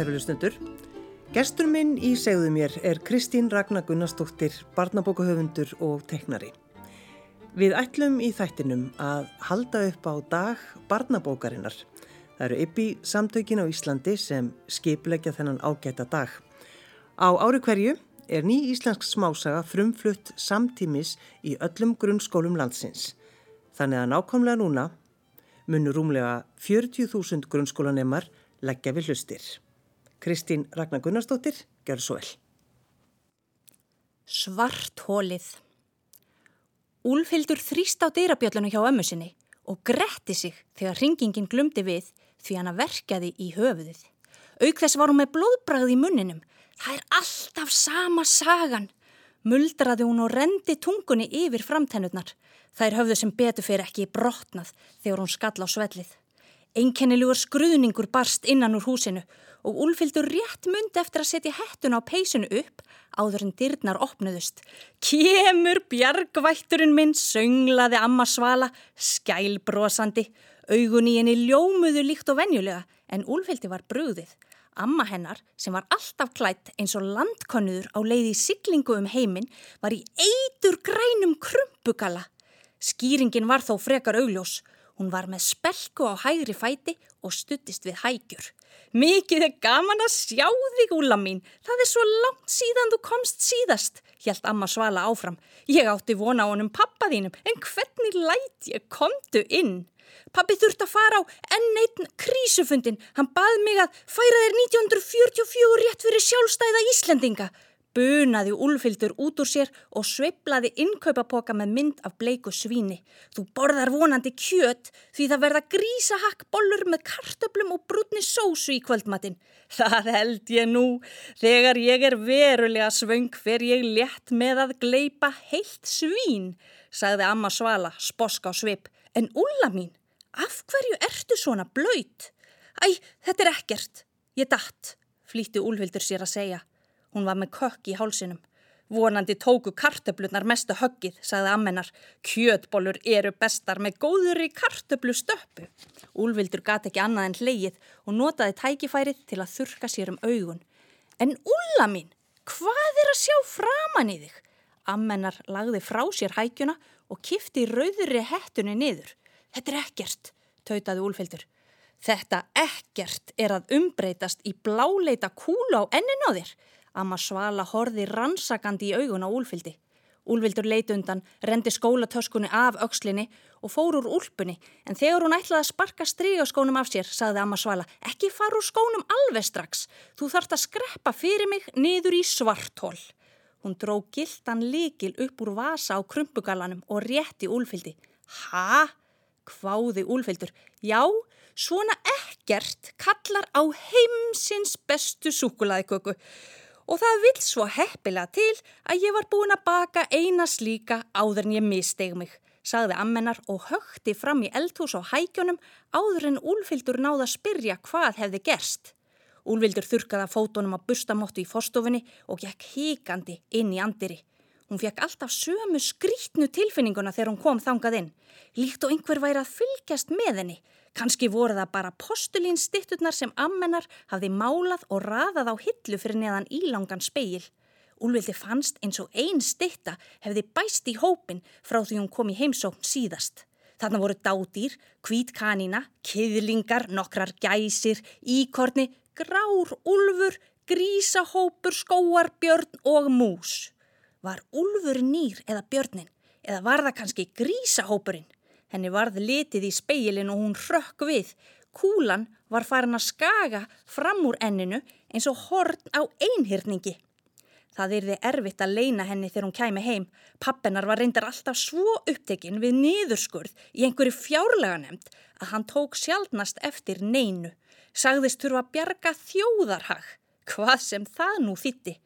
kæru lustundur. Gestur minn í segðu mér er Kristín Ragnar Gunnarsdóttir, barnabókahöfundur og teknari. Við ætlum í þættinum að halda upp á dag barnabókarinnar. Það eru yppi samtökin á Íslandi sem skipleggja þennan ágæta dag. Á ári hverju er ný íslensk smásaga frumflutt samtímis í öllum grunnskólum landsins. Þannig að nákvæmlega núna munur rúmlega 40.000 grunnskólanemar leggja við hlustir. Kristín Ragnar Gunnarsdóttir, gjör svo vel. Svarthólið Úlfhildur þrýst á dýrabjöllunu hjá ömmu sinni og gretti sig þegar ringingin glumdi við því hann að verkaði í höfuðið. Auk þess var hún með blóðbragð í munninum. Það er alltaf sama sagan. Muldraði hún og rendi tungunni yfir framtennurnar. Það er höfðu sem betur fyrir ekki brotnað þegar hún skall á svellið. Einkennilegur skruðningur barst innan úr húsinu og Úlfildur rétt myndi eftir að setja hettuna á peysinu upp áður en dyrnar opnuðust. Kemur bjargvætturinn minn, sönglaði amma svala, skælbrosandi. Augun í henni ljómuðu líkt og venjulega en Úlfildi var brúðið. Amma hennar, sem var alltaf klætt eins og landkonnuður á leiði siglingu um heiminn, var í eitur grænum krumpugala. Skýringin var þó frekar augljós. Hún var með spelku á hægri fæti og stuttist við hægjur. Mikið er gaman að sjá þig, Úla mín. Það er svo langt síðan þú komst síðast, hjælt amma Svala áfram. Ég átti vona á honum pappa þínum, en hvernig læt ég komdu inn? Pappi þurft að fara á enn einn krísufundin. Hann bað mig að færa þér 1944 rétt fyrir sjálfstæða Íslendinga bunaði úlfildur út úr sér og sveiplaði innkaupapoka með mynd af bleiku svíni. Þú borðar vonandi kjöt því það verða grísahakkbollur með kartöblum og brútni sósu í kvöldmattin. Það held ég nú. Þegar ég er verulega svöng fer ég létt með að gleipa heilt svín, sagði amma Svala sposk á svip. En Ulla mín, af hverju ertu svona blöyt? Æ, þetta er ekkert. Ég datt, flýtti úlfildur sér að segja. Hún var með kökk í hálsinum. Vonandi tóku kartöflunar mestu höggið, sagði ammennar. Kjötbólur eru bestar með góður í kartöflu stöppu. Úlvildur gati ekki annað en hleyið og notaði tækifærið til að þurka sér um augun. En Úlla mín, hvað er að sjá framann í þig? Ammennar lagði frá sér hækjuna og kifti rauðri hettunni niður. Þetta er ekkert, tautaði Úlfildur. Þetta ekkert er að umbreytast í bláleita kúla á ennin á þér. Amma Svala horði rannsakandi í augun á úlfildi. Úlvildur leiti undan, rendi skólatöskunni af aukslinni og fór úr úlpunni en þegar hún ætlaði að sparka strígaskónum af sér, sagði Amma Svala, ekki fara úr skónum alveg strax. Þú þart að skreppa fyrir mig niður í svartól. Hún dró gildan líkil upp úr vasa á krumpugalanum og rétti úlfildi. Ha? Hváði úlfildur. Já, svona ekkert kallar á heimsins bestu súkulaðiköku. Og það vil svo heppilega til að ég var búin að baka eina slíka áður en ég misteg mig, sagði ammennar og högti fram í eldhús á hækjunum áður en Úlfildur náða að spyrja hvað hefði gerst. Úlfildur þurkaða fótonum á bustamottu í forstofinni og gekk híkandi inn í andiri. Hún fekk alltaf sömu skrítnu tilfinninguna þegar hún kom þangað inn, líkt og einhver væri að fylgjast með henni. Kanski voru það bara postulínstitturnar sem ammennar hafði málað og raðað á hillu fyrir neðan ílangan speil. Úlvildi fannst eins og einn stitta hefði bæst í hópin frá því hún kom í heimsókn síðast. Þarna voru dádýr, kvítkanina, kiðlingar, nokkrar gæsir, íkorni, grár, úlfur, grísahópur, skóar, björn og mús. Var úlfur nýr eða björnin? Eða var það kannski grísahópurinn? Henni varð litið í speilin og hún rökk við. Kúlan var farin að skaga fram úr enninu eins og horn á einhyrningi. Það yrði erfitt að leina henni þegar hún kæmi heim. Pappennar var reyndar alltaf svo upptekinn við niðurskurð í einhverju fjárlega nefnd að hann tók sjálfnast eftir neinu. Sagðist þurfa að bjarga þjóðarhag, hvað sem það nú þitti.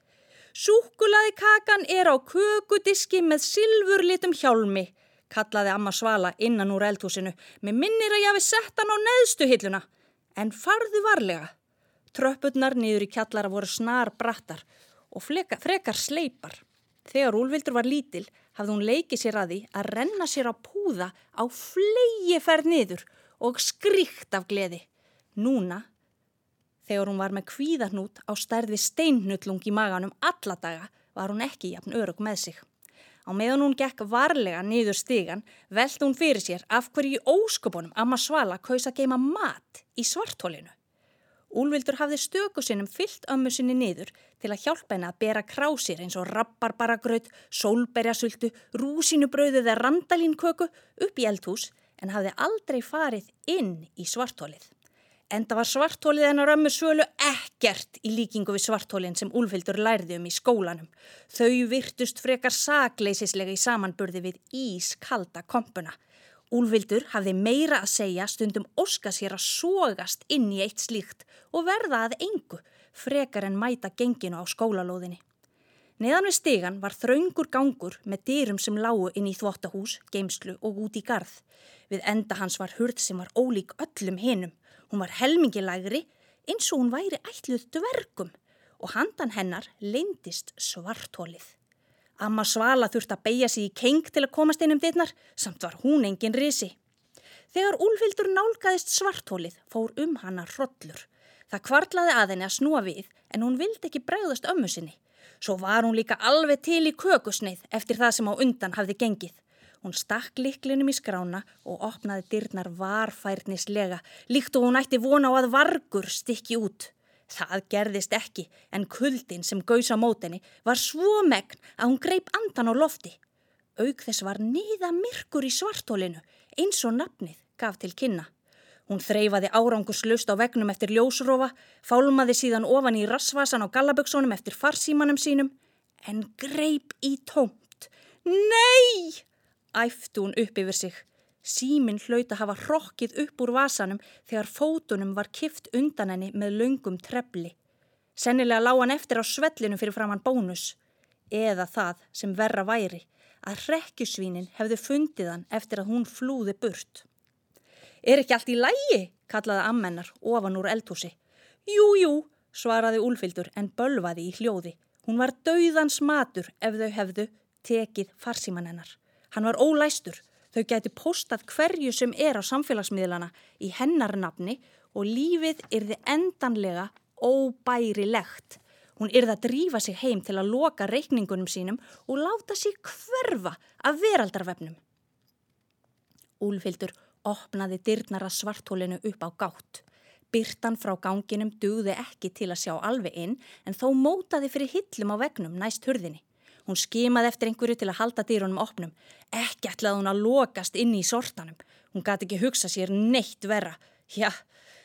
Súkulaði kakan er á kökudiski með silfurlitum hjálmi kallaði amma Svala innan úr eldhúsinu. Mér minnir að ég hafi sett hann á neðstu hilluna. En farðu varlega. Tröppurnar niður í kjallara voru snar brattar og fleka, frekar sleipar. Þegar Úlvildur var lítil hafði hún leikið sér að því að renna sér á púða á flegi ferð niður og skríkt af gleði. Núna Þegar hún var með kvíðarnút á stærði steinnutlung í maganum alla daga var hún ekki jafn örug með sig. Á meðan hún gekk varlega niður stigan veld hún fyrir sér af hverju ósköpunum Amma Svala kaus að geima mat í svartólinu. Úlvildur hafði stöku sinnum fyllt ömmu sinni niður til að hjálpa henni að bera krásir eins og rabbarbaragraut, sólberjasultu, rúsinubröðu eða randalínköku upp í eldhús en hafði aldrei farið inn í svartólið. Enda var svartólið hennar ömmu svölu ekkert í líkingu við svartólinn sem Úlvildur lærði um í skólanum. Þau virtust frekar sakleisislega í samanburði við ískalda kompuna. Úlvildur hafði meira að segja stundum óska sér að sógast inn í eitt slíkt og verða að engu, frekar en mæta genginu á skólalóðinni. Neðan við stegan var þraungur gangur með dyrum sem lágu inn í þvóttahús, geimslu og út í garð. Við enda hans var hurð sem var ólík öllum hinum. Hún var helmingilægri eins og hún væri ætluð dvergum og handan hennar leindist svartólið. Amma Svala þurfti að beigja sig í keng til að komast inn um dittnar, samt var hún engin risi. Þegar Úlfildur nálgæðist svartólið fór um hana hrodlur. Það kvartlaði að henni að snúa við en hún vildi ekki bregðast ömmu sinni. Svo var hún líka alveg til í kökusneið eftir það sem á undan hafði gengið. Hún stakk liklinum í skrána og opnaði dyrnar varfærnislega, líkt og hún ætti vona á að vargur stikki út. Það gerðist ekki, en kuldin sem gauðs á mótenni var svo megn að hún greip andan á lofti. Aug þess var niða myrkur í svartólinu, eins og nafnið gaf til kynna. Hún þreyfaði árangurslust á vegnum eftir ljósrófa, fálmaði síðan ofan í rassvasan á gallaböksunum eftir farsímanum sínum, en greip í tómt. Nei! Æftu hún upp yfir sig. Símin hlaut að hafa hrokkið upp úr vasanum þegar fótunum var kift undan henni með laungum trefli. Sennilega lág hann eftir á svellinu fyrir framann bónus. Eða það sem verra væri, að rekkjusvínin hefði fundið hann eftir að hún flúði burt. Er ekki allt í lægi? kallaði ammennar ofan úr eldhúsi. Jú, jú, svaraði Úlfildur en bölvaði í hljóði. Hún var dauðans matur ef þau hefðu tekið farsíman hennar. Hann var ólæstur. Þau gæti postað hverju sem er á samfélagsmiðlana í hennarnafni og lífið yrði endanlega óbærilegt. Hún yrði að drífa sig heim til að loka reikningunum sínum og láta sig hverfa af veraldarvefnum. Úlfildur opnaði dyrnara svartólinu upp á gátt. Byrtan frá ganginum dugði ekki til að sjá alveg inn en þó mótaði fyrir hillum á vegnum næst hurðinni. Hún skimaði eftir einhverju til að halda dýrunum opnum. Ekki ætlaði hún að lokast inn í sortanum. Hún gati ekki hugsa sér neitt vera. Já,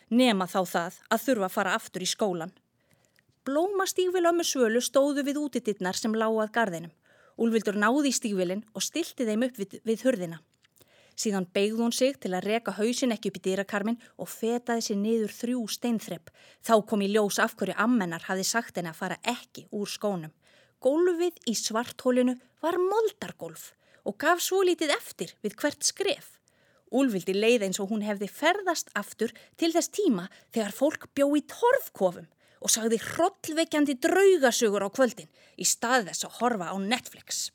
nema þá það að þurfa að fara aftur í skólan. Blómastígvil ömmu svölu stóðu við útititnar sem lágað garðinum. Úlvildur náði í stígvilin og stilti þeim upp við, við hurðina. Síðan beigði hún sig til að reka hausin ekki upp í dýrakarmin og fetaði sér niður þrjú steinþrepp. Þá kom í ljós af hverju ammennar hafi sagt henni að fara ekki úr skónum. Gólfið í svarthólinu var moldargólf og gaf svo lítið eftir við hvert skref. Úlvildi leið eins og hún hefði ferðast aftur til þess tíma þegar fólk bjó í torfkofum og sagði hrollveikjandi draugasögur á kvöldin í stað þess að horfa á Netflix.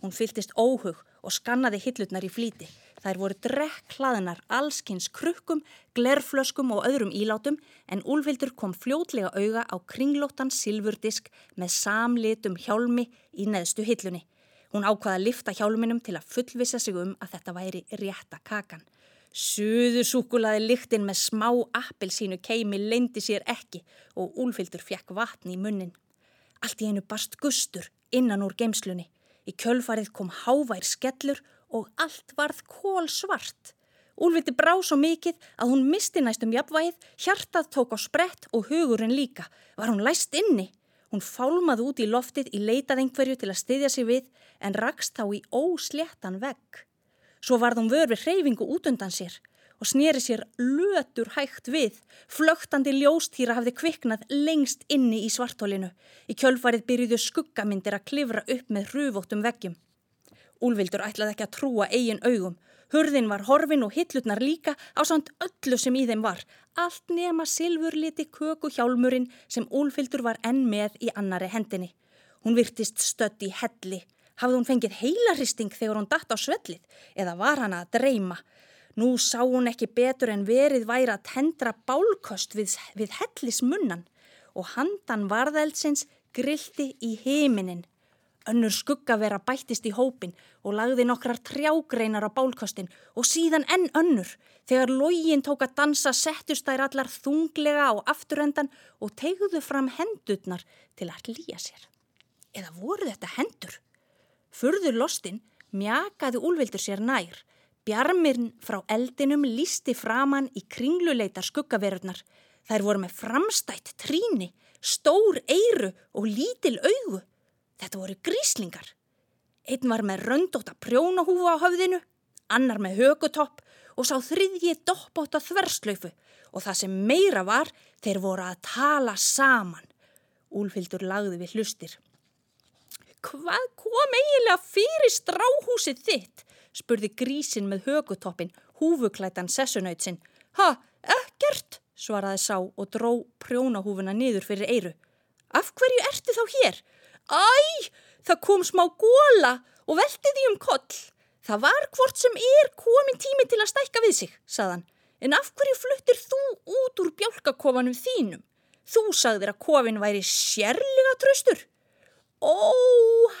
Hún fyltist óhug og skannaði hillutnar í flíti. Þær voru drekklaðinar allskins krukkum, glerflöskum og öðrum ílátum en Úlvildur kom fljótlega auga á kringlóttan silfurdisk með samlitum hjálmi í neðstu hillunni. Hún ákvaða að lifta hjálminum til að fullvisa sig um að þetta væri rétta kakan. Suðu súkulaði lyktinn með smá appelsínu keimi leindi sér ekki og Úlvildur fekk vatn í munnin. Allt í einu barst gustur innan úr geimslunni. Í kjölfarið kom hávær skellur og allt varð kól svart. Úlviti brá svo mikið að hún misti næstum jafnvægið, hjartað tók á sprett og hugurinn líka. Var hún læst inni? Hún fálmaði út í loftið í leitað einhverju til að styðja sig við en rakst þá í ósléttan vegg. Svo varð hún vör við hreyfingu út undan sér og snýri sér lötur hægt við. Flögtandi ljóstýra hafði kviknað lengst inni í svartólinu. Í kjölfarið byrjuðu skuggamindir að klifra upp með hruvóttum veggjum. Úlvildur ætlaði ekki að trúa eigin augum. Hurðin var horfin og hillutnar líka á samt öllu sem í þeim var. Allt nema silfurliti köku hjálmurinn sem Úlvildur var enn með í annari hendinni. Hún virtist stött í helli. Hafði hún fengið heilaristing þegar hún datt á svellið eða var hann að dreyma? Nú sá hún ekki betur en verið væri að tendra bálkost við, við hellismunnan og handan varðeldsins grilti í heiminin. Önnur skuggavera bættist í hópin og lagði nokkrar trjágreinar á bálkostin og síðan enn önnur. Þegar lógin tók að dansa settust þær allar þunglega á afturendan og tegðuðu fram hendurnar til að hlýja sér. Eða voru þetta hendur? Furður lostinn mjakaði úlvildur sér nær. Bjarmirn frá eldinum lísti framann í kringluleitar skuggaverurnar. Þær voru með framstætt tríni, stór eiru og lítil augu. Þetta voru gríslingar. Einn var með röndóta prjónahúfu á höfðinu, annar með högutopp og sá þriðji doppóta þverslaufu og það sem meira var, þeir voru að tala saman. Úlfildur lagði við hlustir. Hvað kom eiginlega fyrir stráhúsið þitt? Spurði grísin með högutoppin, húfuklætan sessunautsinn. Ha, ekkert, svaraði sá og dró prjónahúfuna niður fyrir eiru. Af hverju ertu þá hér? Æ, það kom smá góla og velti því um koll. Það var hvort sem er komin tími til að stækka við sig, saðan. En af hverju fluttir þú út úr bjálkakofanum þínum? Þú sagðir að kofin væri sérlega tröstur. Ó,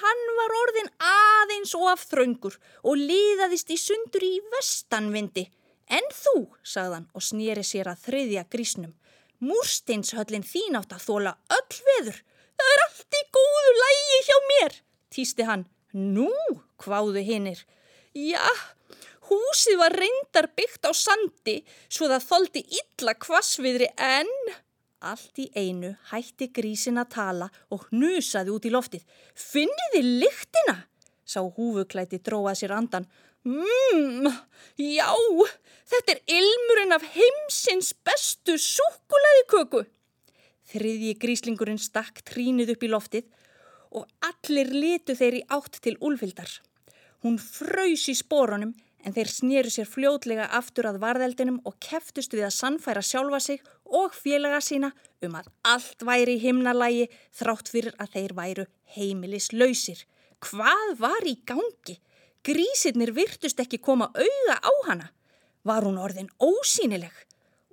hann var orðin aðeins og af þraungur og liðaðist í sundur í vestanvindi. En þú, sagðan og snýri sér að þriðja grísnum. Múrsteinshöllin þín átt að þóla öll veður. Það er allt í góðu lægi hjá mér, týsti hann. Nú, hváðu hinnir. Já, húsið var reyndar byggt á sandi svo það þóldi illa kvassviðri en... Allt í einu hætti grísin að tala og hnusaði út í loftið. Finniði lyktina? Sá húfuklæti dróað sér andan. Mmm, já, þetta er ilmurinn af heimsins bestu súkulæði köku. Þriðji gríslingurinn stakk trínið upp í loftið og allir litu þeir í átt til úlfildar. Hún fröys í spórunum en þeir snýru sér fljótlega aftur að varðeldinum og keftust við að sannfæra sjálfa sig og félaga sína um að allt væri í himnalægi þrátt fyrir að þeir væru heimilis lausir. Hvað var í gangi? Grísirnir virtust ekki koma auða á hana. Var hún orðin ósýnileg?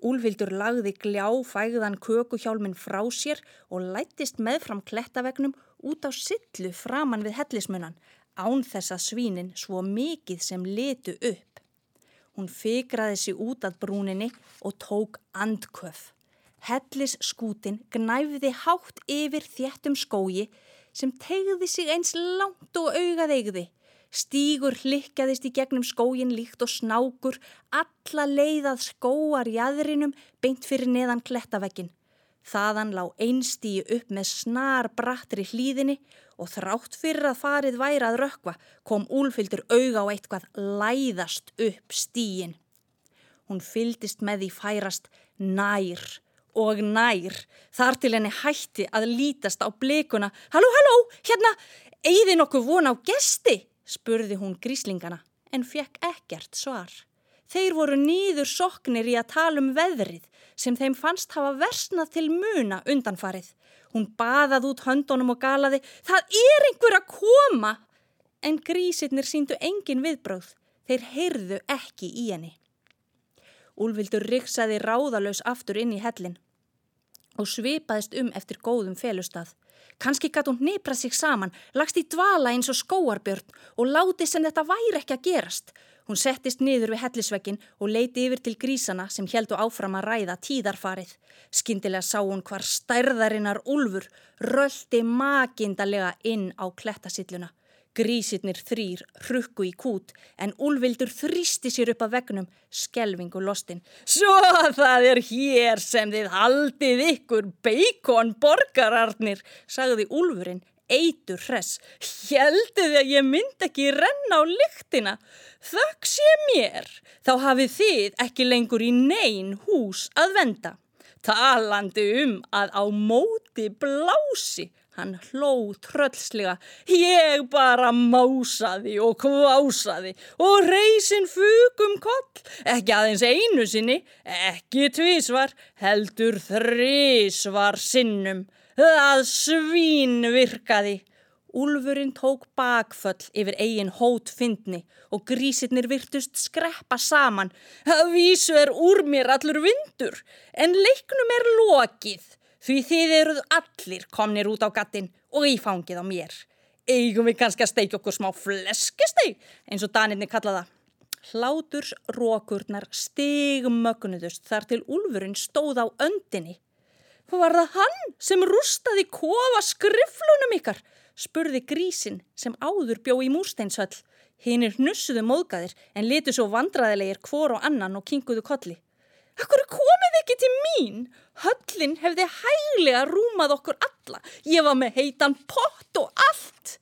Úlvildur lagði gljá fægðan kökuhjálmin frá sér og lættist meðfram klettavegnum út á sillu framann við hellismunan, án þess að svínin svo mikið sem letu upp. Hún fikraði sig út að brúninni og tók andköf. Hellisskútin gnæfði hátt yfir þjættum skógi sem tegði sig eins langt og augað eigði. Stígur hlikkaðist í gegnum skógin líkt og snákur, alla leiðað skóar jæðrinum beint fyrir neðan klettavekkin. Þaðan lág einstíu upp með snar brattri hlýðinni og þrátt fyrir að farið væri að rökva kom úlfyldur auga á eitthvað læðast upp stíin. Hún fyldist með því færast nær og nær þar til henni hætti að lítast á blikuna. Halló, halló, hérna, eigði nokkuð von á gesti? spurði hún gríslingana en fekk ekkert svar. Þeir voru nýður soknir í að tala um veðrið sem þeim fannst hafa versnað til muna undanfarið. Hún baðað út höndunum og galaði, það er einhver að koma! En grísirnir síndu engin viðbróð, þeir heyrðu ekki í henni. Úlvildur riksaði ráðalös aftur inn í hellin og svipaðist um eftir góðum felustað. Kanski gæti hún nýpra sig saman, lagst í dvala eins og skóarbjörn og láti sem þetta væri ekki að gerast. Hún settist niður við hellisvekkin og leiti yfir til grísana sem heldu áfram að ræða tíðarfarið. Skindilega sá hún hvar stærðarinnar úlfur röldi makindalega inn á klettasilluna. Grísirnir þrýr hrukku í kút en Úlvildur þrýsti sér upp að vegnum, skelvingu lostin. Svo það er hér sem þið haldið ykkur beikon borgararnir, sagði Úlfurinn, eitur hress. Hjelduði að ég mynd ekki renna á lyktina. Þökk sé mér, þá hafið þið ekki lengur í neyn hús að venda. Talandi um að á móti blási Hann hló tröllslega, ég bara másaði og kvásaði og reysin fugum koll, ekki aðeins einu sinni, ekki tvísvar, heldur þrísvar sinnum, það svín virkaði. Úlfurinn tók bakföll yfir eigin hót fyndni og grísirnir virtust skreppa saman. Það vísu er úr mér allur vindur, en leiknum er lokið, því þið eruð allir komnir út á gattin og í fangið á mér. Eigum við kannski að steikja okkur smá fleskesteig, eins og Danirni kallaða. Hláturs rókurnar stigmögnuðust þar til Úlfurinn stóð á öndinni. Var það hann sem rústaði kofa skriflunum ykkar? spurði grísin sem áður bjó í múrsteinshöll. Hinnir hnussuðu móðgæðir en litu svo vandraðilegir hvor og annan og kinguðu kolli. Akkur komið ekki til mín? Höllin hefði hæglega rúmað okkur alla. Ég var með heitan pott og allt.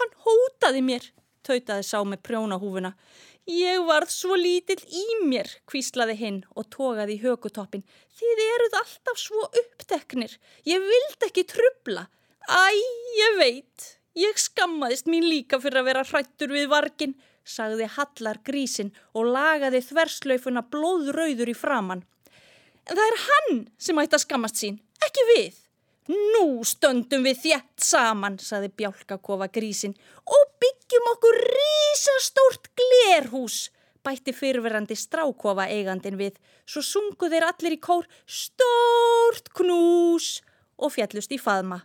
Hann hótaði mér, tautaði sá með prjónahúfuna. Ég varð svo lítill í mér, kvíslaði hinn og tógaði í hökutoppin. Þið eruð alltaf svo uppteknir. Ég vild ekki trubla. Æ, ég veit, ég skammaðist mín líka fyrir að vera hrættur við vargin, sagði Hallar grísin og lagaði þverslaufuna blóðrauður í framann. En það er hann sem ætti að skammast sín, ekki við. Nú stöndum við þjætt saman, sagði Bjálkakofa grísin og byggjum okkur rísastórt glerhús, bætti fyrverandi strákofa eigandin við. Svo sungu þeir allir í kór stórt knús og fjallust í faðma.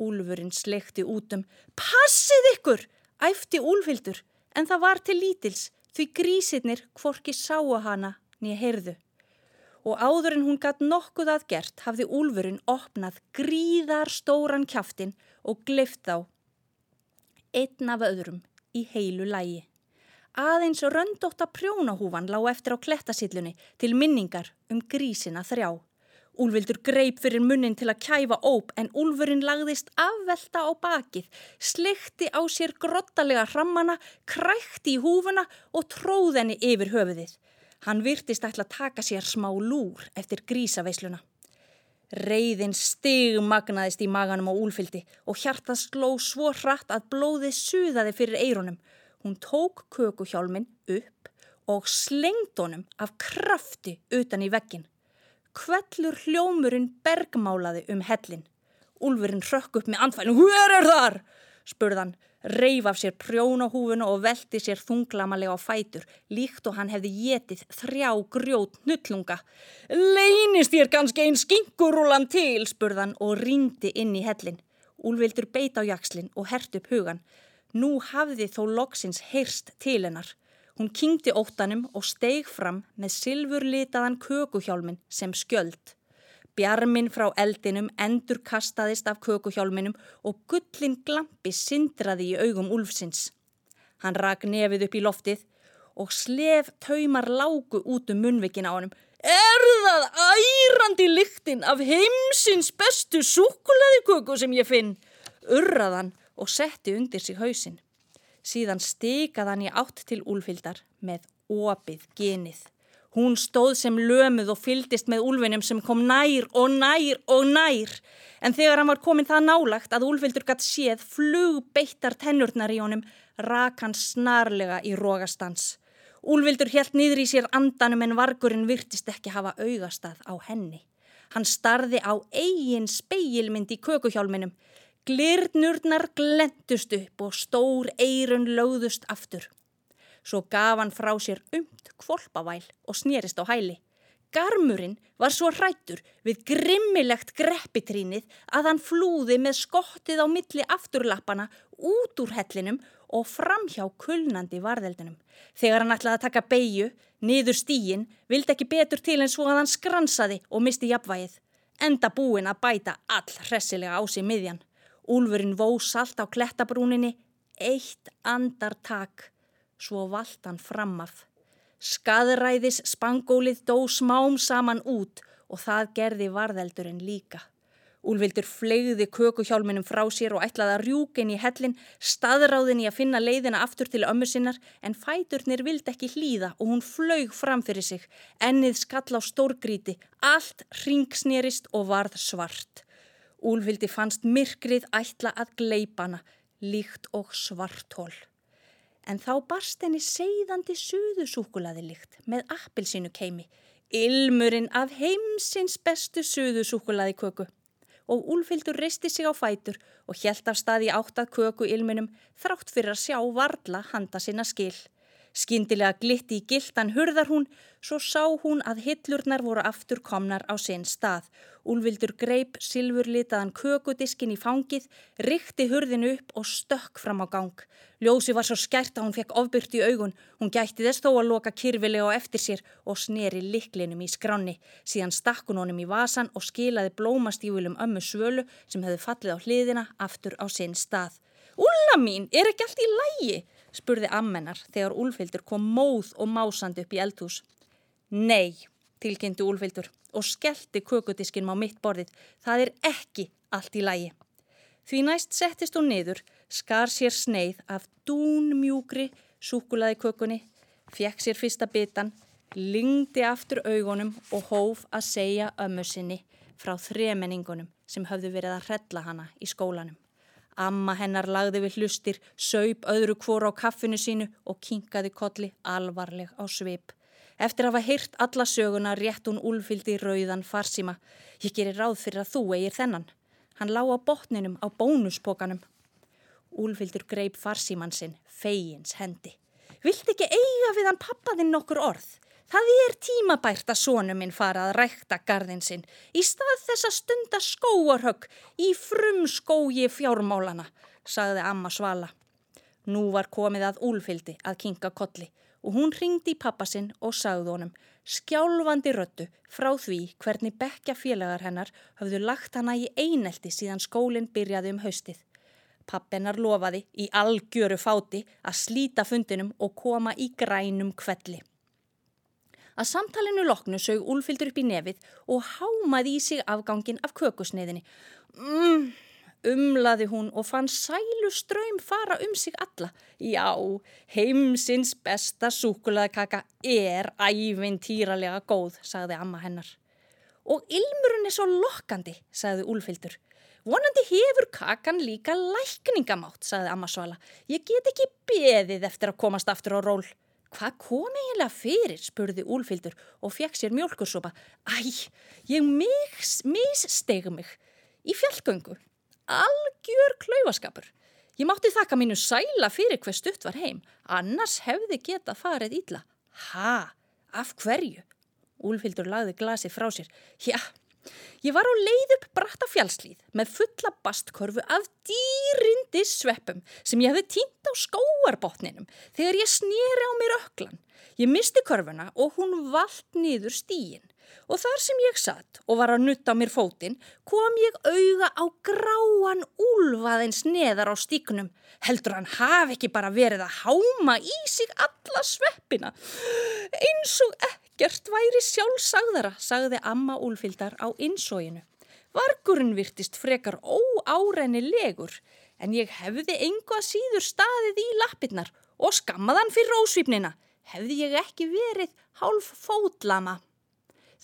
Úlfurinn slekti út um. Passið ykkur! æfti Úlfildur en það var til lítils því grísirnir hvorki sáu hana nýja heyrðu. Og áður en hún gatt nokkuð að gert hafði Úlfurinn opnað gríðar stóran kjaftin og gleift þá. Einn af öðrum í heilu lægi. Aðeins röndótt að prjónahúfan lág eftir á klettasillunni til minningar um grísina þrjá. Úlvildur greip fyrir munnin til að kæfa óp en úlfurinn lagðist afvelta á bakið, slikti á sér grottalega hrammana, krækti í húfuna og tróð henni yfir höfuðið. Hann virtist ætla að taka sér smá lúr eftir grísaveisluna. Reyðin stigmagnaðist í maganum á úlfildi og hjartað sló svo hratt að blóðið suðaði fyrir eirunum. Hún tók kökuhjálmin upp og slengd honum af krafti utan í veggin. Kvellur hljómurinn bergmálaði um hellin. Úlfurinn rökk upp með andfælum. Hver er þar? Spurðan, reif af sér prjónahúfuna og velti sér þunglamalega á fætur, líkt og hann hefði getið þrjá grjót nullunga. Leinist ég kannski einn skinkurúlan til, spurðan og rindi inn í hellin. Úlvildur beit á jakslinn og hert upp hugan. Nú hafði þó loksins heyrst til hennar. Hún kynkti óttanum og steig fram með silfurlitaðan kökuhjálmin sem skjöld. Bjarmin frá eldinum endur kastaðist af kökuhjálminum og gullin glampi sindraði í augum úlfsins. Hann rak nefið upp í loftið og slef taumar lágu út um munvikin á honum. Er það ærandi lyktin af heimsins bestu súkulaði köku sem ég finn? Urraðan og setti undir sig hausinn. Síðan stikað hann í átt til úlfildar með opið genið. Hún stóð sem lömuð og fyldist með úlfinum sem kom nær og nær og nær. En þegar hann var komin það nálagt að úlfildur gatt séð flug beittar tennurnar í honum, rak hann snarlega í rógastans. Úlfildur helt niður í sér andanum en vargurinn virtist ekki hafa augastað á henni. Hann starði á eigin speilmynd í kökuhjálminum Glirnurnar glendust upp og stór eirun lögðust aftur. Svo gaf hann frá sér umt kvolpavæl og snýrist á hæli. Garmurinn var svo hrættur við grimmilegt greppitrínið að hann flúði með skottið á milli afturlappana út úr hellinum og framhjá kulnandi varðeldinum. Þegar hann ætlaði að taka beigju, niður stíin, vildi ekki betur til en svo að hann skransaði og misti jafnvægið. Enda búin að bæta all hressilega á sig miðjan. Úlfurinn vó salt á klettabrúninni, eitt andartak, svo vald hann framaf. Skaðræðis spangólið dó smám saman út og það gerði varðeldurinn líka. Úlvildur flegði kökuhjálminum frá sér og ætlaði að rjúkin í hellin, staðráðin í að finna leiðina aftur til ömmu sinnar en fæturnir vildi ekki hlýða og hún flög fram fyrir sig. Ennið skall á stórgríti, allt ringsnerist og varð svart. Úlfildi fannst myrkrið ætla að gleipana, líkt og svartól. En þá barst henni seiðandi suðusúkulaði líkt með appilsínu keimi, ilmurinn af heimsins bestu suðusúkulaði köku. og Úlfildur risti sig á fætur og hjælt af stað í áttað köku ilminum þrátt fyrir að sjá varla handa sinna skil. Skindilega glitti í gildan hurðar hún, svo sá hún að hillurnar voru aftur komnar á sinn stað. Úlvildur greip silfurlitaðan kökudiskin í fangið, rikti hurðinu upp og stökk fram á gang. Ljósi var svo skært að hún fekk ofbyrgt í augun. Hún gætti þess þó að loka kyrfilega á eftir sér og sneri liklinum í skranni. Síðan stakk hún honum í vasan og skilaði blómastífulum ömmu svölu sem hefði fallið á hliðina aftur á sinn stað. Úlla mín, er ekki allt í lægi? Spurði ammennar þegar Úlfildur kom móð og másandi upp í eldhús. Nei, tilkynnti Úlfildur og skellti kökudiskin á mitt borðið. Það er ekki allt í lægi. Því næst settist hún niður, skar sér sneið af dúnmjúkri súkulaði kökunni, fekk sér fyrsta bitan, lingdi aftur augunum og hóf að segja ömmu sinni frá þremenningunum sem höfðu verið að hrella hana í skólanum. Amma hennar lagði við hlustir, saup öðru kvóra á kaffinu sínu og kinkaði kolli alvarleg á svip. Eftir að hafa heyrt alla söguna rétt hún úlfyldi rauðan farsíma. Ég gerir ráð fyrir að þú eigir þennan. Hann lá á botninum á bónuspokanum. Úlfyldur greip farsíman sinn, feigins hendi. Vilt ekki eiga við hann pappaðinn nokkur orð? Það er tímabært að sónu minn fara að rækta gardin sinn í stað þess að stunda skóarhögg í frum skói fjármálana, sagði amma Svala. Nú var komið að úlfyldi að kinga kolli og hún ringdi í pappa sinn og sagði honum skjálfandi röttu frá því hvernig bekja félagar hennar hafðu lagt hana í einelti síðan skólinn byrjaði um haustið. Pappennar lofaði í algjöru fáti að slíta fundinum og koma í grænum kvelli. Að samtalenu loknu sög úlfyldur upp í nefið og hámaði í sig afgangin af kökusneiðinni. Mm, umlaði hún og fann sælu ströym fara um sig alla. Já, heimsins besta súkulaðkaka er ævintýralega góð, sagði amma hennar. Og ilmurinn er svo lokkandi, sagði úlfyldur. Vonandi hefur kakan líka lækningamátt, sagði amma Svala. Ég get ekki beðið eftir að komast aftur á ról. Hvað kom eiginlega fyrir, spurði Úlfildur og fekk sér mjölkursopa. Æ, ég missteg mig í fjallgöngu. Algjör klaufaskapur. Ég mátti þakka mínu sæla fyrir hver stutt var heim, annars hefði getað farið ílla. Ha, af hverju? Úlfildur lagði glasi frá sér. Já, Ég var á leið upp bratta fjálslíð með fulla bastkörfu af dýrindi sveppum sem ég hefði tínt á skóarbotninum þegar ég snýri á mér öklan. Ég misti körfuna og hún vald niður stíin og þar sem ég satt og var að nutta á mér fótinn kom ég auða á gráan úlvaðins neðar á stíknum. Heldur hann hafi ekki bara verið að háma í sig alla sveppina eins og ekki. Gert væri sjálfsagðara, sagði amma úlfildar á insóinu. Vargurinn virtist frekar óárennilegur en ég hefði enga síður staðið í lappirnar og skammaðan fyrir ósvipnina. Hefði ég ekki verið hálf fótlama.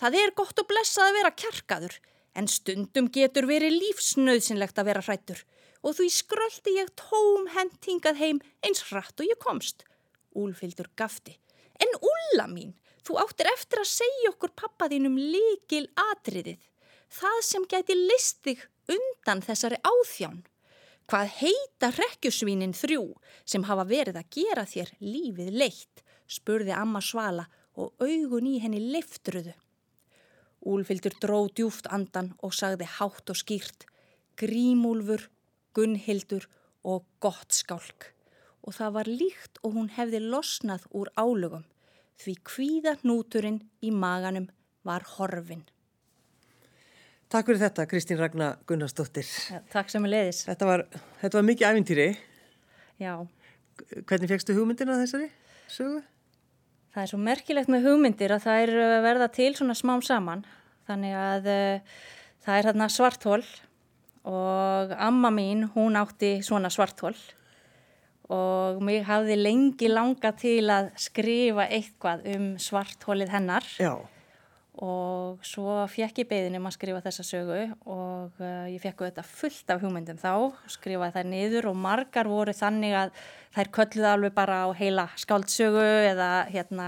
Það er gott og blessað að vera kjarkaður en stundum getur verið lífsnauðsynlegt að vera hrættur og því skröldi ég tóm hendingað heim eins hratt og ég komst. Úlfildur gafti. En Úlla mín, Þú áttir eftir að segja okkur pappaðínum líkil atriðið, það sem geti listig undan þessari áþján. Hvað heita rekkjusvínin þrjú sem hafa verið að gera þér lífið leitt, spurði amma Svala og augun í henni liftruðu. Úlfildur dró djúft andan og sagði hátt og skýrt, grímúlfur, gunnhildur og gott skálk. Og það var líkt og hún hefði losnað úr álugum því kvíða núturinn í maganum var horfin. Takk fyrir þetta Kristín Ragnar Gunnarsdóttir. Ja, takk sem er leiðis. Þetta var, þetta var mikið æfintýri. Já. Hvernig fegstu hugmyndina þessari sögu? Það er svo merkilegt með hugmyndir að það er uh, verða til svona smám saman. Þannig að uh, það er hérna svarthól og amma mín hún átti svona svarthól og mér hafði lengi langa til að skrifa eitthvað um svarthólið hennar. Já. og svo fekk ég beðin um að skrifa þessa sögu og uh, ég fekk þetta fullt af hugmyndum þá, skrifaði það niður og margar voru þannig að þær kölluði alveg bara á heila skáldsögu eða hérna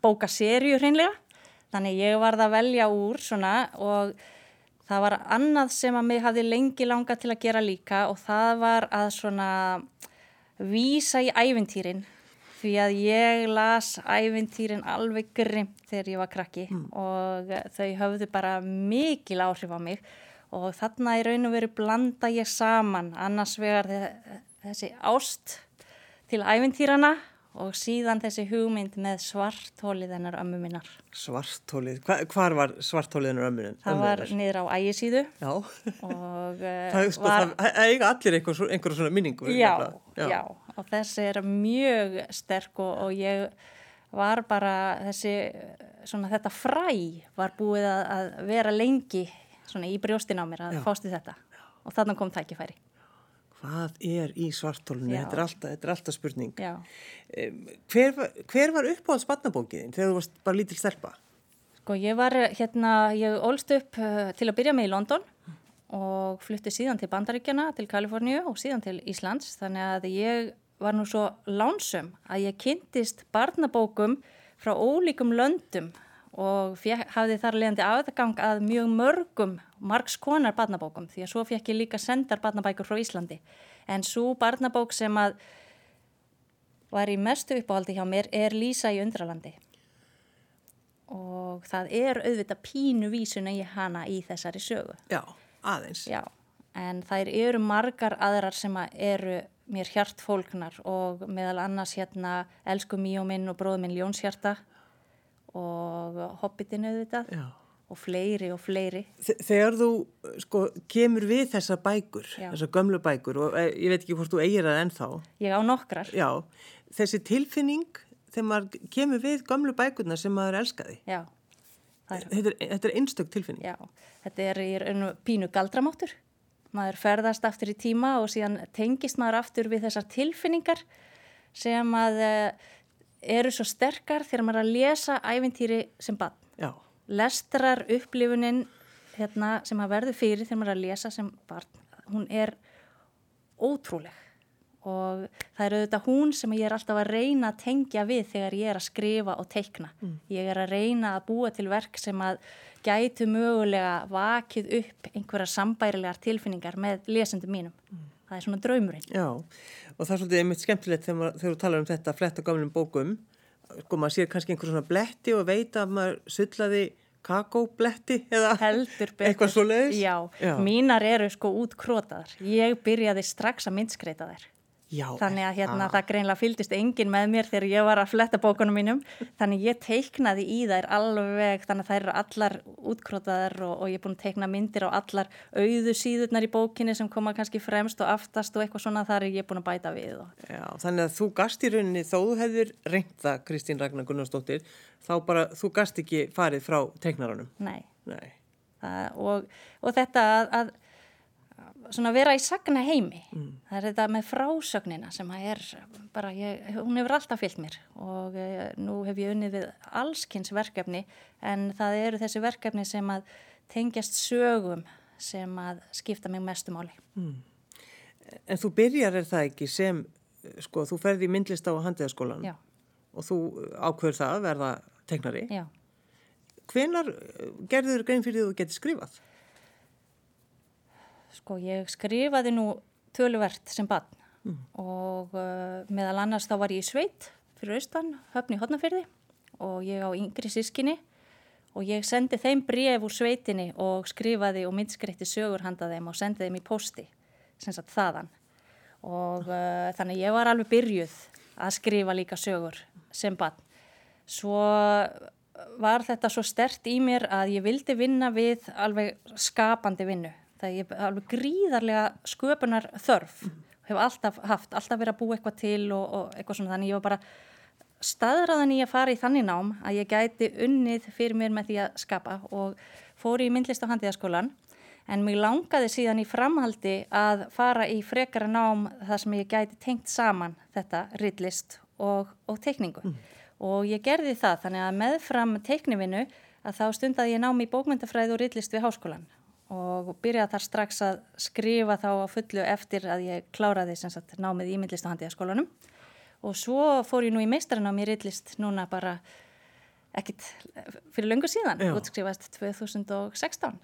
bókaserju hreinlega. Þannig ég varð að velja úr svona og það var annað sem að mig hafði lengi langa til að gera líka og það var að svona vísa í ævintýrin því að ég las ævintýrin alveg grimt þegar ég var krakki mm. og þau höfðu bara mikil áhrif á mig og þarna í raun og veru blanda ég saman annars vegar þessi ást til ævintýrana og síðan þessi hugmynd með svarthólið hennar ömmu minnar. Svarthólið? Hva, hvar var svarthólið hennar ömmu minnar? Það var niður á ægisíðu. Já, og, það er sko, var, það eiga allir einhver, einhver svona minningu. Já, já, já, og þessi er mjög sterk og, og ég var bara þessi, svona þetta fræ var búið að, að vera lengi svona í brjóstin á mér að fást í þetta og þannig kom tækifæri hvað er í svartólunni, þetta er alltaf, þetta er alltaf spurning. Hver, hver var uppáhalds barnabókiðin þegar þú varst bara lítil stelpa? Sko ég var hérna, ég ólst upp uh, til að byrja með í London og flutti síðan til Bandaríkjana, til Kaliforníu og síðan til Íslands. Þannig að ég var nú svo lánsum að ég kynntist barnabókum frá ólíkum löndum og fjek, hafði þar leiðandi aðgang að mjög mörgum margs konar barnabókum því að svo fekk ég líka sendar barnabækur frá Íslandi en svo barnabók sem að var í mestu uppáhaldi hjá mér er Lísa í undralandi og það er auðvitað pínu vísuna í hana í þessari sögu. Já, aðeins. Já, en það eru margar aðrar sem eru mér hjartfólknar og meðal annars hérna Elsku Míóminn og bróðminn Ljónshjarta og Hobbitinn auðvitað. Já og fleiri og fleiri. Þegar þú sko kemur við þessar bækur, Já. þessar gömlu bækur og eh, ég veit ekki hvort þú eigir það ennþá. Ég á nokkrar. Já, þessi tilfinning þegar maður kemur við gömlu bækurna sem maður elskaði. Já. Er, þetta, er, þetta er einstök tilfinning. Já, þetta er í pínu galdramáttur. Maður ferðast aftur í tíma og síðan tengist maður aftur við þessar tilfinningar sem að eh, eru svo sterkar þegar maður er að lesa ævintýri sem bann. Já lestrar upplifunin hérna, sem að verður fyrir þegar maður er að lesa sem barn, hún er ótrúleg og það er auðvitað hún sem ég er alltaf að reyna að tengja við þegar ég er að skrifa og teikna. Mm. Ég er að reyna að búa til verk sem að gætu mögulega vakið upp einhverja sambærilegar tilfinningar með lesendum mínum. Mm. Það er svona draumurinn. Já, og það er svolítið einmitt skemmtilegt þegar, maður, þegar þú talar um þetta fletta gamlum bókum sko maður sér kannski einhver svona bletti og veit að maður sullaði kakóbletti eða eitthvað svo leiðis. Já, Já, mínar eru sko útkrótaðar. Ég byrjaði strax að myndskreita þær. Já, þannig að hérna, það greinlega fylgist engin með mér þegar ég var að fletta bókunum mínum. Þannig ég teiknaði í þær alveg þannig að þær eru allar útkrótaðar og, og ég er búin að teikna myndir á allar auðu síðurnar í bókinni sem koma kannski fremst og aftast og eitthvað svona þar er ég búin að bæta við Já, þannig að þú gast í rauninni þó þú hefðir reynda Kristín Ragnar Gunnarsdóttir þá bara þú gast ekki farið frá teiknaranum? Nei, Nei. Það, og, og þetta að, að svona vera í sagna heimi mm. það er þetta með frásögnina sem að er bara, ég, hún hefur alltaf fyllt mér og e, nú hef ég unnið við allskynns verkefni en það eru þessi verkefni sem að tengjast sögum sem að skipta mig mestu máli mm. En þú byrjar er það ekki sem sko þú ferði í myndlist á handíðaskólan og þú ákveður það að verða tegnari Já. Hvenar gerður þú grein fyrir því að þú getur skrifað? Sko ég skrifaði nú töluvert sem bann mm. og uh, meðal annars þá var ég í sveit fyrir austan, höfni hodnafyrði og ég á yngri sískinni og ég sendi þeim bref úr sveitinni og skrifaði og myndskreitti sögur handa þeim og sendi þeim í posti, sem sagt þaðan og uh, þannig ég var alveg byrjuð að skrifa líka sögur sem bann. Svo var þetta svo stert í mér að ég vildi vinna við alveg skapandi vinnu það er alveg gríðarlega sköpunar þörf mm. hefur alltaf haft, alltaf verið að búa eitthvað til og, og eitthvað svona þannig ég var bara staðræðan í að fara í þannig nám að ég gæti unnið fyrir mér með því að skapa og fóri í myndlist á handíðaskólan en mér langaði síðan í framhaldi að fara í frekara nám þar sem ég gæti tengt saman þetta rillist og, og teikningu mm. og ég gerði það þannig að meðfram teiknivinu að þá stundaði ég námi í bókmyndafræð og rillist við háskólan og byrjaði þar strax að skrifa þá á fullu eftir að ég kláraði sagt, námið í myndlistahandiðaskólanum og svo fór ég nú í meistaranám í rillist núna bara ekkit fyrir löngu síðan, útskrifast 2016.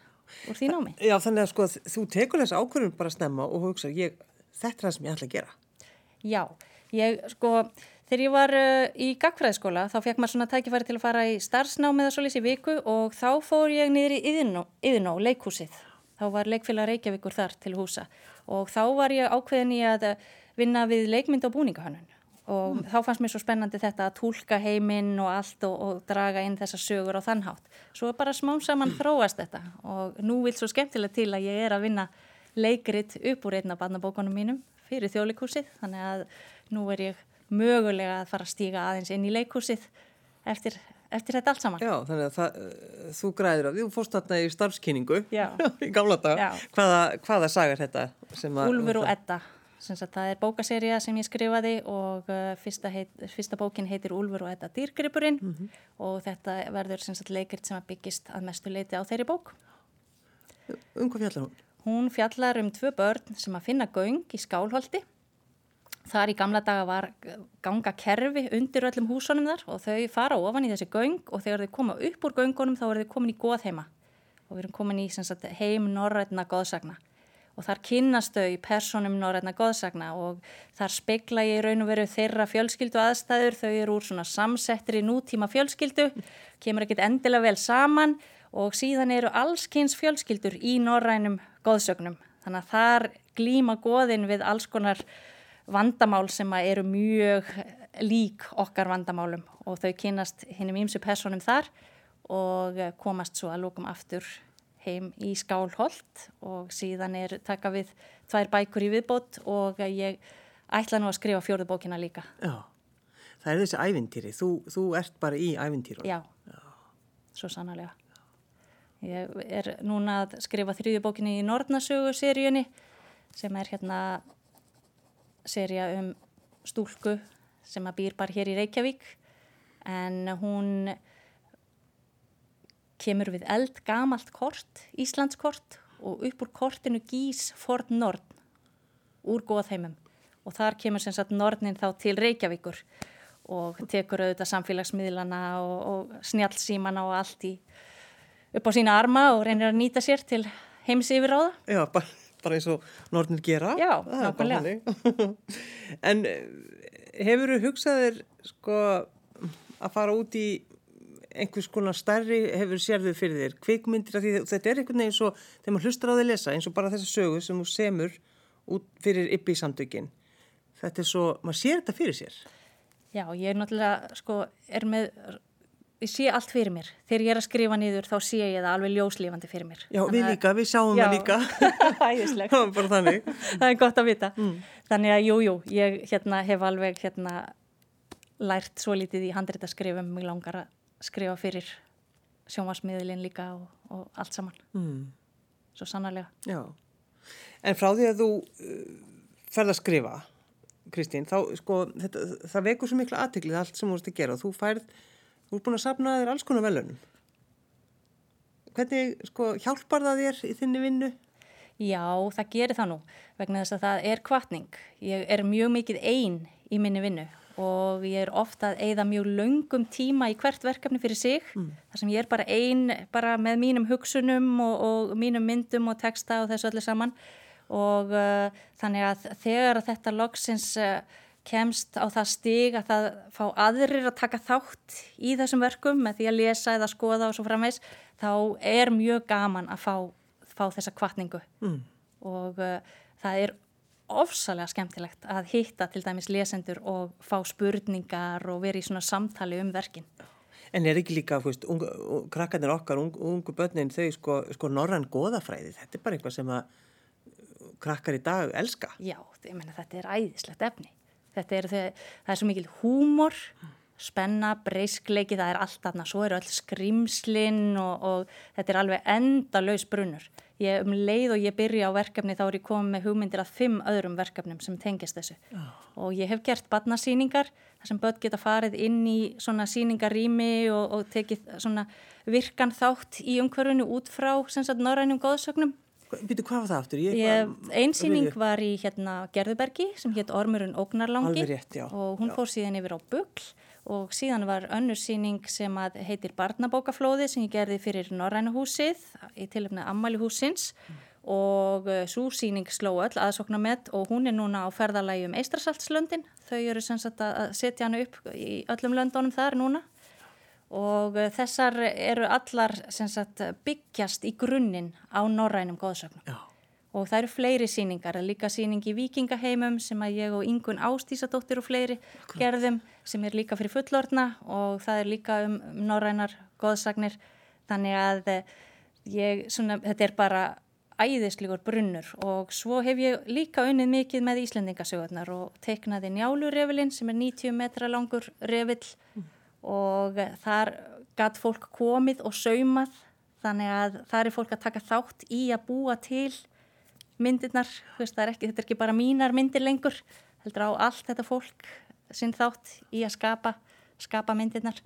úr því námi. Já, þannig að sko þú tekur þessu ákvörðun bara snemma og hugsa, ég, þetta er það sem ég ætla að gera. Já, ég sko, þegar ég var uh, í gagfræðskóla þá fekk maður svona tækifæri til að fara í starfsnámið að solis í viku og þá fór ég niður í Yðnó, Yðnó leikhúsið. Þá var leikfélag Reykjavíkur þar til húsa og þá var ég ákveðin í að vinna við leikmynd og búningahönnun og mm. þá fannst mér svo spennandi þetta að tólka heiminn og allt og, og draga inn þessa sögur á þannhátt. Svo bara smám saman þróast þetta og nú vil svo skemmtilega til að ég er að vinna leikrit upp úr einna barnabókunum mínum fyrir þjólikúsið þannig að nú er ég mögulega að fara að stíga aðeins inn í leikúsið eftir, eftir þetta allt saman. Já, þannig að það, þú græður á því, þú fórst þarna í starfskynningu í gamla dag. Hvaða, hvaða sagar þetta? Úlfur og Edda. Sagt, það er bókaserja sem ég skrifaði og uh, fyrsta, heit, fyrsta bókin heitir Úlfur og Edda dýrgripurinn mm -hmm. og þetta verður sagt, leikrit sem byggist að mestu leiti á þeirri bók. Um hvað fjallar hún? Hún fjallar um tvö börn sem að finna göng í skálholti. Þar í gamla daga var ganga kerfi undir öllum húsunum þar og þau fara ofan í þessi göng og þegar þau koma upp úr göngunum þá er þau komin í goðheima og við erum komin í sagt, heim norrætna goðsagna. Og þar kynast þau personum norrætna goðsagna og þar speikla ég raun og veru þeirra fjölskyldu aðstæður, þau eru úr svona samsettri nútíma fjölskyldu, kemur ekkit endilega vel saman og síðan eru allskynns fjölskyldur í norrænum goðsögnum. Þannig að þar glíma goðin við alls konar vandamál sem eru mjög lík okkar vandamálum og þau kynast hinnum ímsu personum þar og komast svo að lókum aftur heim í Skálholt og síðan er taka við tvær bækur í viðbót og ég ætla nú að skrifa fjörðu bókina líka. Já, það er þessi ævintýri, þú, þú ert bara í ævintýru. Já, Já, svo sannarlega. Ég er núna að skrifa þrjúðu bókina í Nordnasögu seríunni sem er hérna seria um stúlku sem að býr bara hér í Reykjavík en hún kemur við eld gamalt kort, Íslandskort og upp úr kortinu gís Ford Nord úr góðheimum og þar kemur sem sagt Nordnin þá til Reykjavíkur og tekur auðvitað samfélagsmiðlana og, og snjálfsímana og allt í upp á sína arma og reynir að nýta sér til heims yfir á það. Já, bara, bara eins og Nordnin gera. Já, nákvæmlega. en eh, hefur þú hugsaðir sko að fara út í einhvers konar starri hefur sérðu fyrir þér kvikmyndir af því þetta er einhvern veginn svo þegar maður hlustar á því að lesa eins og bara þessa sögu sem þú semur út fyrir yppi í samtökin þetta er svo, maður sér þetta fyrir sér Já, ég er náttúrulega sko, er með, ég sé allt fyrir mér. Þegar ég er að skrifa niður þá sé ég það alveg ljóslífandi fyrir mér. Já, Þannig við líka, við sjáum já, það líka Það er Það er gott að vita. Mm. Þannig að jújú, jú, ég hérna hef alveg hérna lært svo lítið í handréttaskrifum mig langar að skrifa fyrir sjónvarsmiðlinn líka og, og allt saman. Mm. svo sannarlega. Já. En frá því að þú uh, ferð að skrifa Kristín, þá sko þetta, það vekur svo miklu aðtiklið allt sem þú ert að gera. Og þú færð, þú ert búin að sapna þér alls konar velunum Hvernig sko hjálpar það þér í þinni vinnu? Já, það gerir það nú vegna þess að það er kvartning ég er mjög mikið einn í minni vinnu og ég er ofta að eigða mjög laungum tíma í hvert verkefni fyrir sig mm. þar sem ég er bara einn bara með mínum hugsunum og, og mínum myndum og texta og þessu öllu saman og uh, þannig að þegar þetta loksins uh, kemst á það stig að það fá aðrir að taka þátt í þessum verkum með því að lesa eða skoða og svo framvegs þá er mjög gaman að fá, fá þessa kvartningu mm. og uh, það er ofsalega skemmtilegt að hitta til dæmis lesendur og fá spurningar og vera í svona samtali um verkin. En er ekki líka, þú veist, krakkarnir okkar, ungu, ungu börnin, þau sko, sko norrann goðafræði, þetta er bara eitthvað sem að krakkar í dag elska. Já, ég menna þetta er æðislegt efni. Þetta er, það er svo mikil húmor, spenna, breyskleiki, það er allt aðna, svo eru öll skrimslinn og, og þetta er alveg enda laus brunnur. Ég um leið og ég byrja á verkefni þá er ég komið með hugmyndir að fimm öðrum verkefnum sem tengist þessu. Oh. og ég hef gert badnasýningar þar sem börn geta farið inn í svona sýningarými og, og tekið svona virkan þátt í umhverfunu út frá norrænum góðsögnum Býtu hvað var það aftur? Einsýning var í hérna, Gerðubergi sem hétt Ormurinn Ógnarlangi rétt, já, og hún já. fór síðan yfir á Bugl og síðan var önnur síning sem heitir Barnabókaflóði sem ég gerði fyrir Norrænahúsið í tilöfni Ammali húsins mm. og uh, svo síning sló öll aðsoknamett og hún er núna á ferðalagi um Eistrasaltslöndin. Þau eru sem sagt að setja hana upp í öllum löndunum þar núna og uh, þessar eru allar sagt byggjast í grunninn á Norrænum góðsögnum. Já. Og það eru fleiri síningar, líka síning í vikingaheimum sem að ég og Ingun Ástísadóttir og fleiri gerðum sem er líka fyrir fullorna og það er líka um, norrænar goðsagnir. Þannig að eh, ég, svona, þetta er bara æðislegur brunnur. Og svo hef ég líka unnið mikið með Íslendingasögurnar og teiknaði njálurrefilinn sem er 90 metra langur revill mm. Og þar gatt fólk komið og saumað þannig að það er fólk að taka þátt í að búa til myndirnar, veist, er ekki, þetta er ekki bara mínar myndir lengur, heldur á allt þetta fólk sinn þátt í að skapa, skapa myndirnar.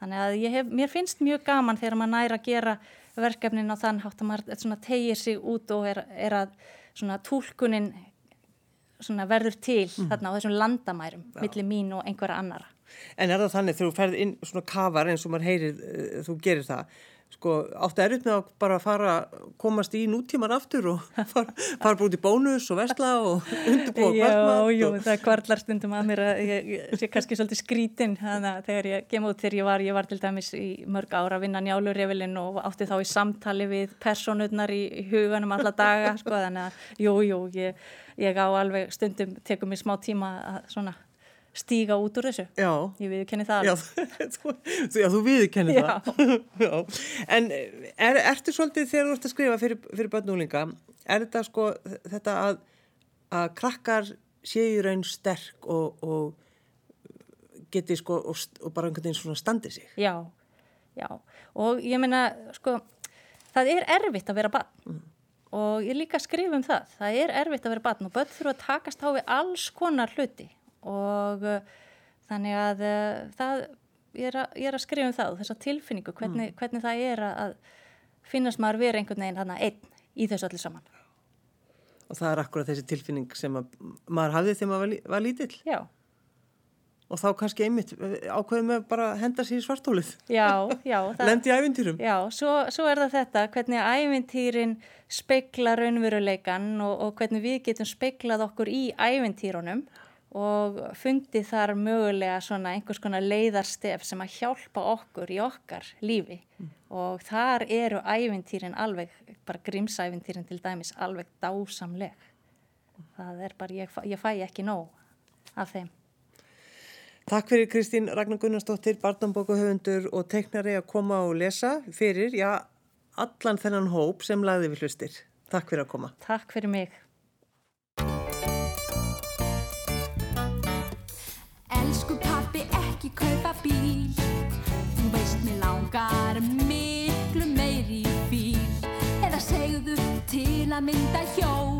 Þannig að hef, mér finnst mjög gaman þegar maður næra að gera verkefnin á þann hátt að maður tegir sig út og er, er að tólkunin verður til mm. þarna á þessum landamærum millir mín og einhverja annara. En er það þannig þegar þú ferð inn svona kafar eins og maður heyrir, uh, þú gerir það, sko áttu erut með að bara fara komast í nútíman aftur og fara, fara bara út í bónus og vestla og undirbúa kvartmat Já, jú, og... það kvartlar stundum að mér að ég, ég sé kannski svolítið skrítin þannig að þegar ég kem út þegar ég var ég var til dæmis í mörg ára að vinna njálurrevelin og átti þá í samtali við personurnar í, í huganum alla daga sko þannig að jú, jú, ég, ég á alveg stundum tekum mér smá tíma að svona stíga út úr þessu. Já. Ég viðkenni það. Já, þú, já, þú viðkenni það. Já. En er, ertu svolítið þegar þú ert að skrifa fyrir, fyrir börnúlinga, er þetta sko þetta að, að krakkar séu raun sterk og, og geti sko og, og bara einhvern veginn svona standi sig? Já, já. Og ég meina sko það er erfitt að vera barn. Mm. Og ég líka skrif um það. Það er erfitt að vera barn og börn þurfa að takast á við alls konar hluti og uh, þannig að uh, það, ég, er að, ég er að skrifa um það þessa tilfinningu, hvernig, mm. hvernig það er að finnast maður verið einhvern veginn hana einn í þessu allir saman Og það er akkurat þessi tilfinning sem maður hafði þegar maður var, lítill Já Og þá kannski einmitt ákveðum við bara að henda sér í svartólið. Já, já. Lendi í ævintýrum. Já, svo, svo er það þetta, hvernig ævintýrin speikla raunveruleikan og, og hvernig við getum speiklað okkur í ævintýrunum og fundi þar mögulega svona einhvers konar leiðarstef sem að hjálpa okkur í okkar lífi mm. og þar eru ævintýrin alveg, bara grímsævintýrin til dæmis alveg dásamleg það er bara, ég, ég fæ ekki nóg af þeim Takk fyrir Kristín Ragnar Gunnarsdóttir barnambókuhöfundur og teiknari að koma og lesa fyrir, já, allan þennan hóp sem lagði við hlustir. Takk fyrir að koma. Takk fyrir mig til að mynda hjól.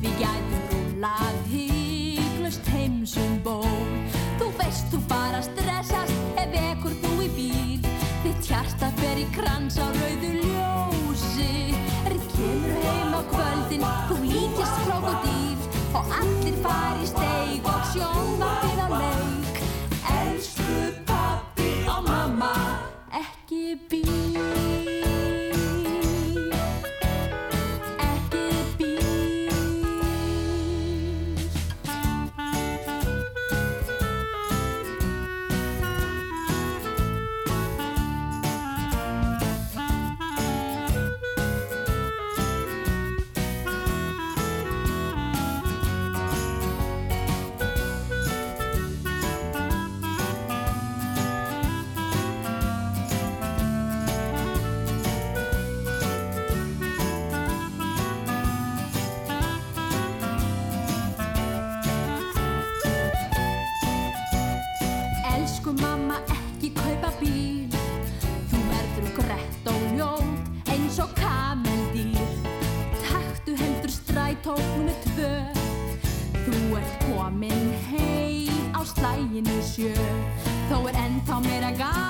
Við gætum rúlað híglust heimsum ból. Þú veist þú bara stressast ef ekkur þú í bíl. Þitt hjarta fer í krans á rauðu ljósi. Er kemur heim á kvöldin, þú líkist krokodíl. Og allir fari steig og sjónvartir á settinu við Pappi sá um matinn, það er dúka